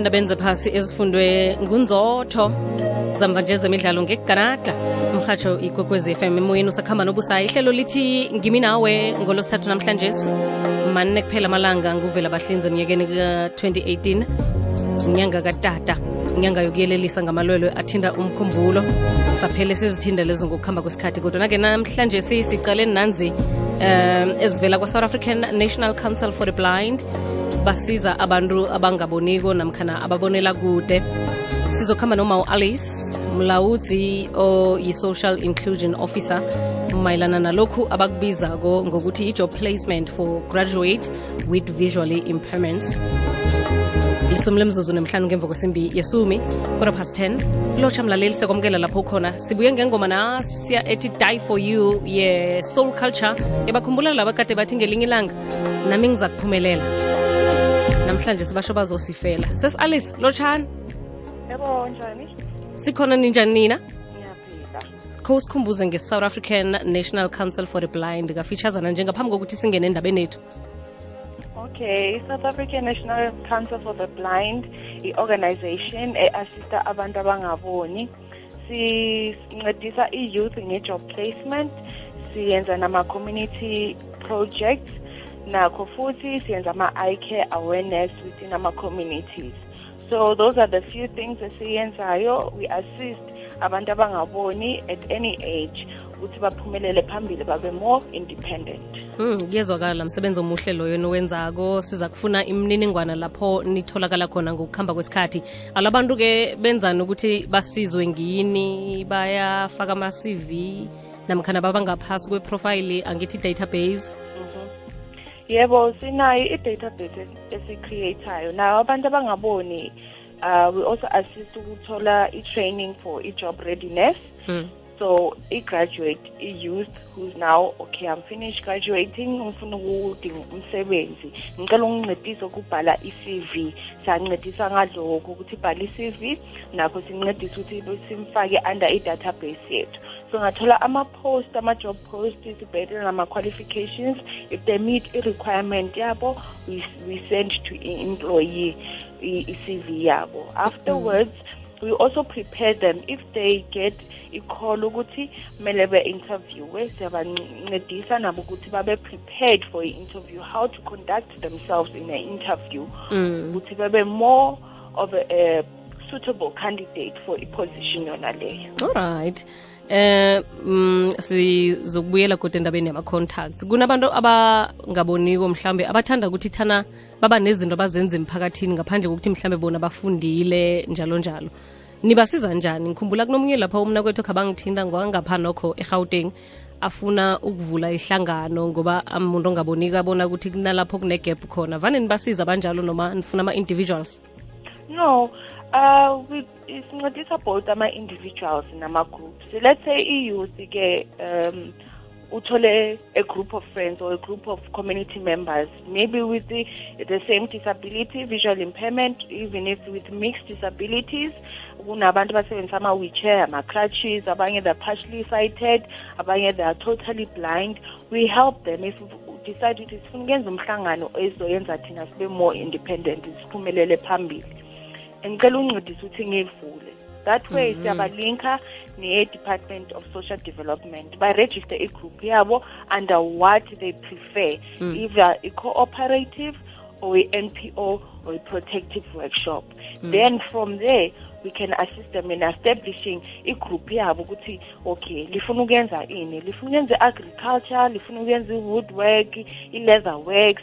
endabeni zephasi ezifundwe ngunzotho. Zamva nje zemidlalo ngekuganada umhatsho ikwekwezi fm emoyeni usakuhamba nobusayi. Ihlelo lithi ngimi nawe ngolosithathu namhlanje. Manine kuphela amalanga nguvela bahlinzi emnyakeni ka-2018 inyanga katata inyanga yokuyelelisa ngamalwelwe athinda umkhumbulo. Saphele sizithinda lezo ngokuhamba kwesikhathi kodwa nake namhlanje sicale nanzi um kwa-south african national council for the blind. Basiza abantu abangaboniko namkhana ababonela kude. Sizokhamba noma u-alice mlawuzi oyi-social inclusion officer mayelana nalokhu abakubizako ngokuthi i-job placement for graduate with visually impairments lisumi lemzuzu nemhlanu ngemva kwesimbi yesumi quarter past 10 lotsha mlaleli sekwamukela lapho ukhona. Sibuye ngengoma nasiya ethi die for you ye-soul culture. Ebakhumbula laba kade bathi ngelinye ilanga nami ngiza kuphumelela namhlanje sibasho bazosifela. Sesi-alice lotshani Yebo njani? sikhona ninjani nina? Kho sikhumbuze nge-south african national council for the blind kafeaturesana njengaphambi kokuthi singene endabeni ethu Okay, South African National Council for the Blind, i-organization e-assista abantu abangaboni. Sincedisa i-youth nge-job placement, siyenza nama-community projects, nakho futhi siyenza ama-eye care awareness within ama-communities. So those are the few things esiyenzayo. We assist abantu abangaboni at any age ukuthi baphumelele phambili babe more independent. um kuyezwakala. Msebenzi omuhle loyo nowenzako siza kufuna imininingwana lapho nitholakala khona ngokuhamba kwesikhathi. Alabantu-ke benzani ukuthi basizwe ngini? Bayafaka ama-cv namkhana babangaphasi kweprofayili angithi database Yebo sinayo i-database esicreatayo nayo abantu abangaboni uh, we also assist ukuthola i-training for i-job readiness. Hmm. so i-graduate i-youth who's now okay i'm finished graduating ngifuna ukudinga umsebenzi. Ngicela ungincedise ukubhala i-cv siyancedisa ngalokho ukuthi ibhala i-cv nakho sincedise ukuthi simfake under i-database yethu. So ngathola ama-post ama-job post it's better than nama-qualifications. If they meet i-requirement yabo we, we send to i-employee. i- i-cv yabo. Afterwards we also prepare them. If they get i-call ukuthi kumele be-interviewe siyabancedisa nabo ukuthi babe prepared for i-interview how to conduct themselves in an interview. Mm. ukuthi babe more of a, a suitable candidate for i-position yona leyo alright eh mm, sizokubuyela kodwa endabeni yama-contacts. Kunabantu abangaboniko mhlambe abathanda ukuthi thana baba nezinto abazenza emphakathini ngaphandle kokuthi mhlambe bona bafundile njalo njalo. Nibasiza njani? Ngikhumbula kunomunye lapha umna kwethu khabangithinda ngwangapha nokho egauteng afuna ukuvula ihlangano ngoba umuntu ongaboniko abona ukuthi kunalapho kune-gap khona. Vane nibasiza banjalo noma nifuna ama-individuals No, uh, we sincedisa both ama-individuals nama-groups. Let's say i-youth ke um a group of friends or a group of community members, maybe with the, the same disability, visual impairment, even if with mixed disabilities. kunabantu basebenzisa ama-wheelchair ama-crutches abanye they're partially sighted abanye they are totally blind we help them if we decide ukuthi sifuna ukwenza umhlangano ezoyenza thina sibe more independent siphumelele phambili ngicela uncedise ukuthi ngivule that way siyabalinka ne-department of social development. Baregister igroup yabo under what they prefer. Either i-cooperative or i-npo or i-protective workshop. Then from there we can assist them in establishing igroup yabo ukuthi okay lifuna ukuyenza ini? Lifuna ukuyenza i-agriculture lifuna ukuyenza i-woodwork i-leather works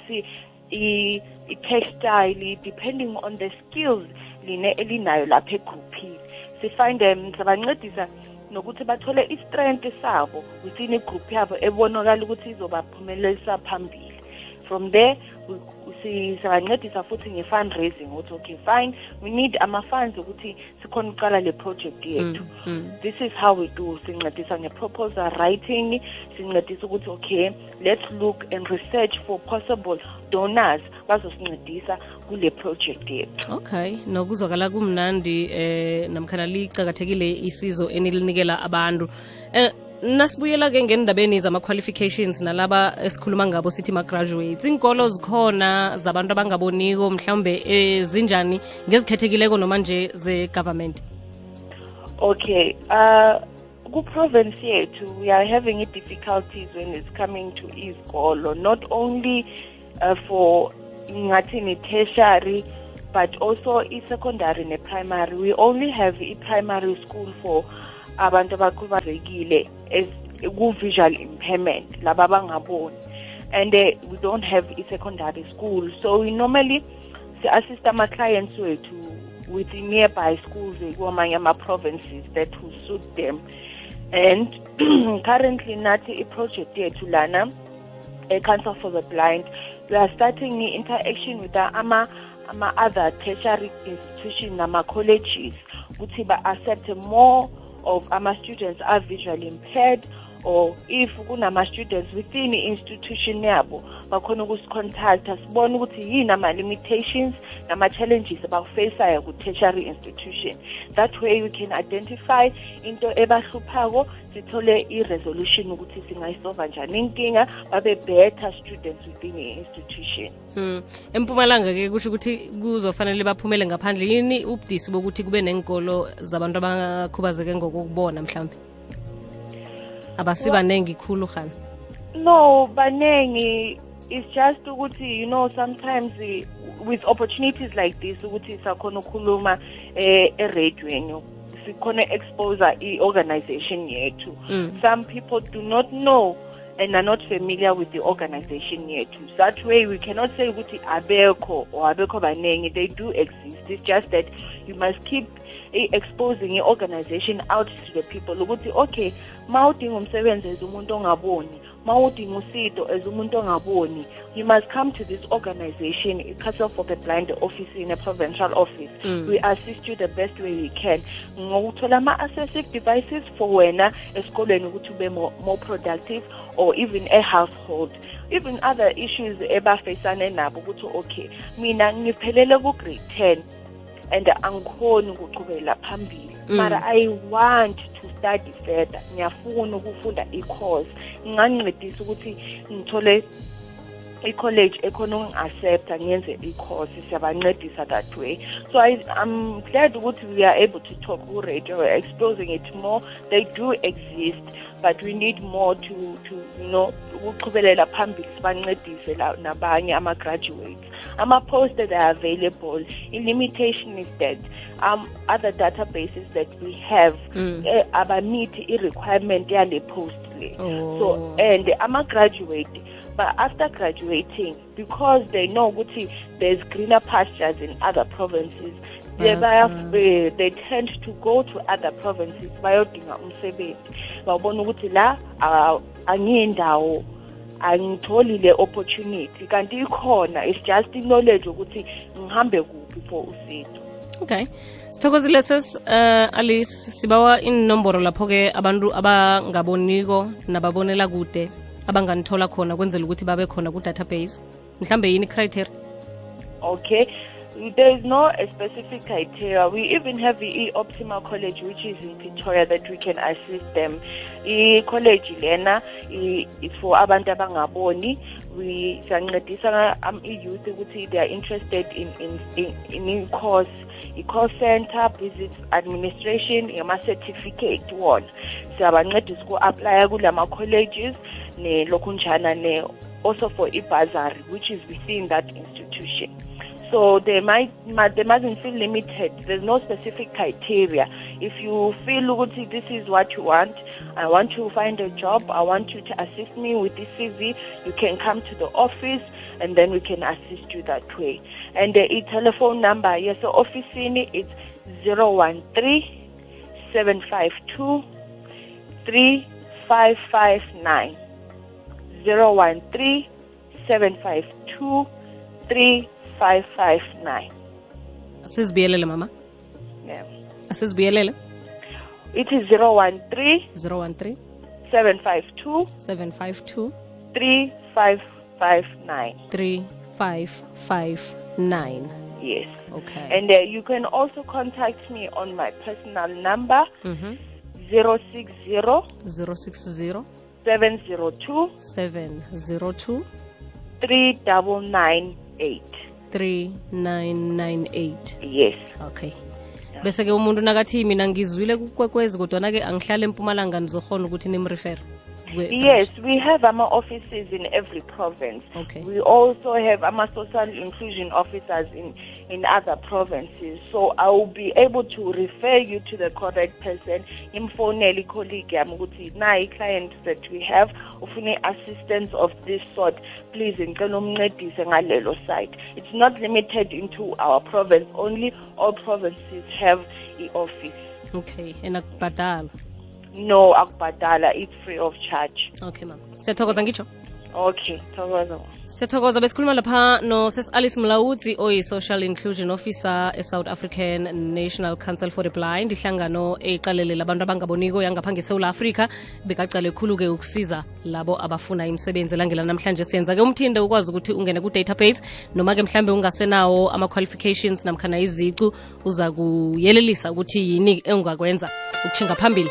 i-textile depending on the skills line elinayo lapha egroupini sifind them siyabancedisa nokuthi bathole i-strength sabo within igroup yabo ebonakala ukuthi izobaphumelelisa phambili. From there we- si- siyabancedisa futhi nge-fundraising ukuthi okay fine we need ama-funds ukuthi sikhona ukuqala le project yethu. mm. this is how we do sincedisa nge-proposal writing sincedisa ukuthi okay let's look and research for possible donors bazosincedisa kule project yethu. Okay nokuzwakala kumnandi eh namkhana licakathekile isizo enilinikela abantu. Eh nasibuyela-ke ngendabeni zama-qualifications nalaba esikhuluma ngabo sithi ma-graduates. Inkolo zikhona zabantu abangaboniko mhlawumbe ezinjani ngezikhethekileko noma nje ze-government? Okay uh ku-province yethu we are having i-difficulties when it's coming to izikolo. Not only uh, for ngathini tertiary but also i-secondary ne-primary. We only have i-primary school for abantu abakhubazekile ku-visual impairment laba abangaboni. And uh, we don't have i-secondary school. So we normally si-assist ama-clients wethu with nearby schools kwamanye ama-provinces that will suit them. And currently nathi i-project yethu lana e-council for the blind we are starting i-interaction with ama ama-other tertiary institution nama-colleges ukuthi ba-accept more of ama-students are visually impaired or if kunama-students within i-institution yabo bakhona ukusicontacta sibone ukuthi yini ama-limitations nama-challenges abakufaceayo ku-tertiary institution. That way we can identify into ebahluphako sithole i-resolution ukuthi singayisova njani inkinga babe better students within i-institution um empumalanga-ke kusho ukuthi kuzofanele baphumele ngaphandle yini ubudisi bokuthi kube nenkolo zabantu abakhubazeke ngokokubona mhlawumbe abasibanengi khulu khani no banengi. It's just ukuthi you know sometimes with opportunities like this ukuthi sakhona ukukhuluma eh eradioweni sikhona expose i-organization yethu. Mm. some people do not know and are not familiar with the organization yethu that way we cannot say ukuthi abekho or abekho baningi they do exist. It's just that you must keep exposing i-organization out to the people. Ukuthi okay ma udinga umsebenzi as umuntu ongaboni ma udinga usido as umuntu ongaboni you must come to this organization i-council for the blind office in a provincial office. Mm. we assist you the best way we can. Ngokuthola ama-accessive devices for wena esikolweni ukuthi ube more, more productive or even a household even other issues ebafacane nabo ukuthi okay mina ngiphelele ku-grade 10 and angikhoni ukuchubela phambili. Mm. mara i want to study further. Ngiyafuna ukufunda i-course. Ngingancedisa ukuthi ngithole i-college ekhona ukungi-accepta ngiyenze i-course siyabancedisa that way. So I, i'm glad ukuthi we are able to talk ku-radio. We're exposing it more. They do exist but we need more to to you know ukuqhubelela phambili sibancedise nabanye ama-graduates. Ama-posts that are available. I-limitation is that um other databases that we have mm. uh, abanethi i-requirement yale post oh. so and ama-graduate but after graduating because they know ukuthi there's greener pastures in other provinces they, uh-huh. okay. Eh, they tend to go to other provinces bayodinga umsebenzi bawubona ukuthi la angiyindawo angitholi le opportunity kanti ikhona it's just knowledge ukuthi ngihambe kuphi for usizo okay. Sithokozile ses uh, alice sibawa inomboro lapho-ke abantu abangaboniko nababonela kude abanganithola khona kwenzela ukuthi babe khona ku-database. Mhlambe yini criteria okay there is no specific criteria. We even have the Optima College, which is in Pretoria, that we can assist them. The college lena is for abantu abangaboni. We siyancedisa i-youth ukuthi they are interested in in in, in course i-call center business administration yama-certificate wona siyabancedisa ku-aplya kulama-colleges nelokhunjana ne also for i-bursary which is within that institution so they might, they mustn't feel limited. There's no specific criteria. If you feel this is what you want, I want to find a job, I want you to assist me with this CV, you can come to the office and then we can assist you that way. And the uh, telephone number, yes, so office in it's 013 752 3559. 013 752 559 asizibuyelele mama. Yeah. Asizibuyelele it is 013 013 752 752 3559 3559 yes. Okay. And uh, you can also contact me on my personal number mm -hmm. 060 060 702 702 3998 3998 yes. Okay. Bese ke umuntu nakathi mina ngizwile kukwekwezi kodwana-ke angihlale empumalanga nizokhona ukuthi nimrefere Yes, we have our offices in every province. Okay. We also have our social inclusion officers in, in other provinces. So I will be able to refer you to the correct person. Informally, colleague nayi client that we have ufune assistance of this sort. Please ngalelo site. It's not limited into our province. Only all provinces have the office. okay and akubhadala No akubhadala. It's free of charge. okay mama siyathokoza ngitsho Okay, thokoza. siyathokoza besikhuluma lapha nosis alice mlawuzi oyi-social inclusion officer e-south african national council for the blind ihlangano eyiqalelela abantu abangaboniko yangapha ngesewula afrika bekacale khulu-ke ukusiza labo abafuna imisebenzi elangela namhlanje siyenza-ke umthinde ukwazi ukuthi ungene ku-database noma-ke mhlambe ungasenawo ama-qualifications namkhana izicu uza kuyelelisa ukuthi yini engakwenza ukushinga phambili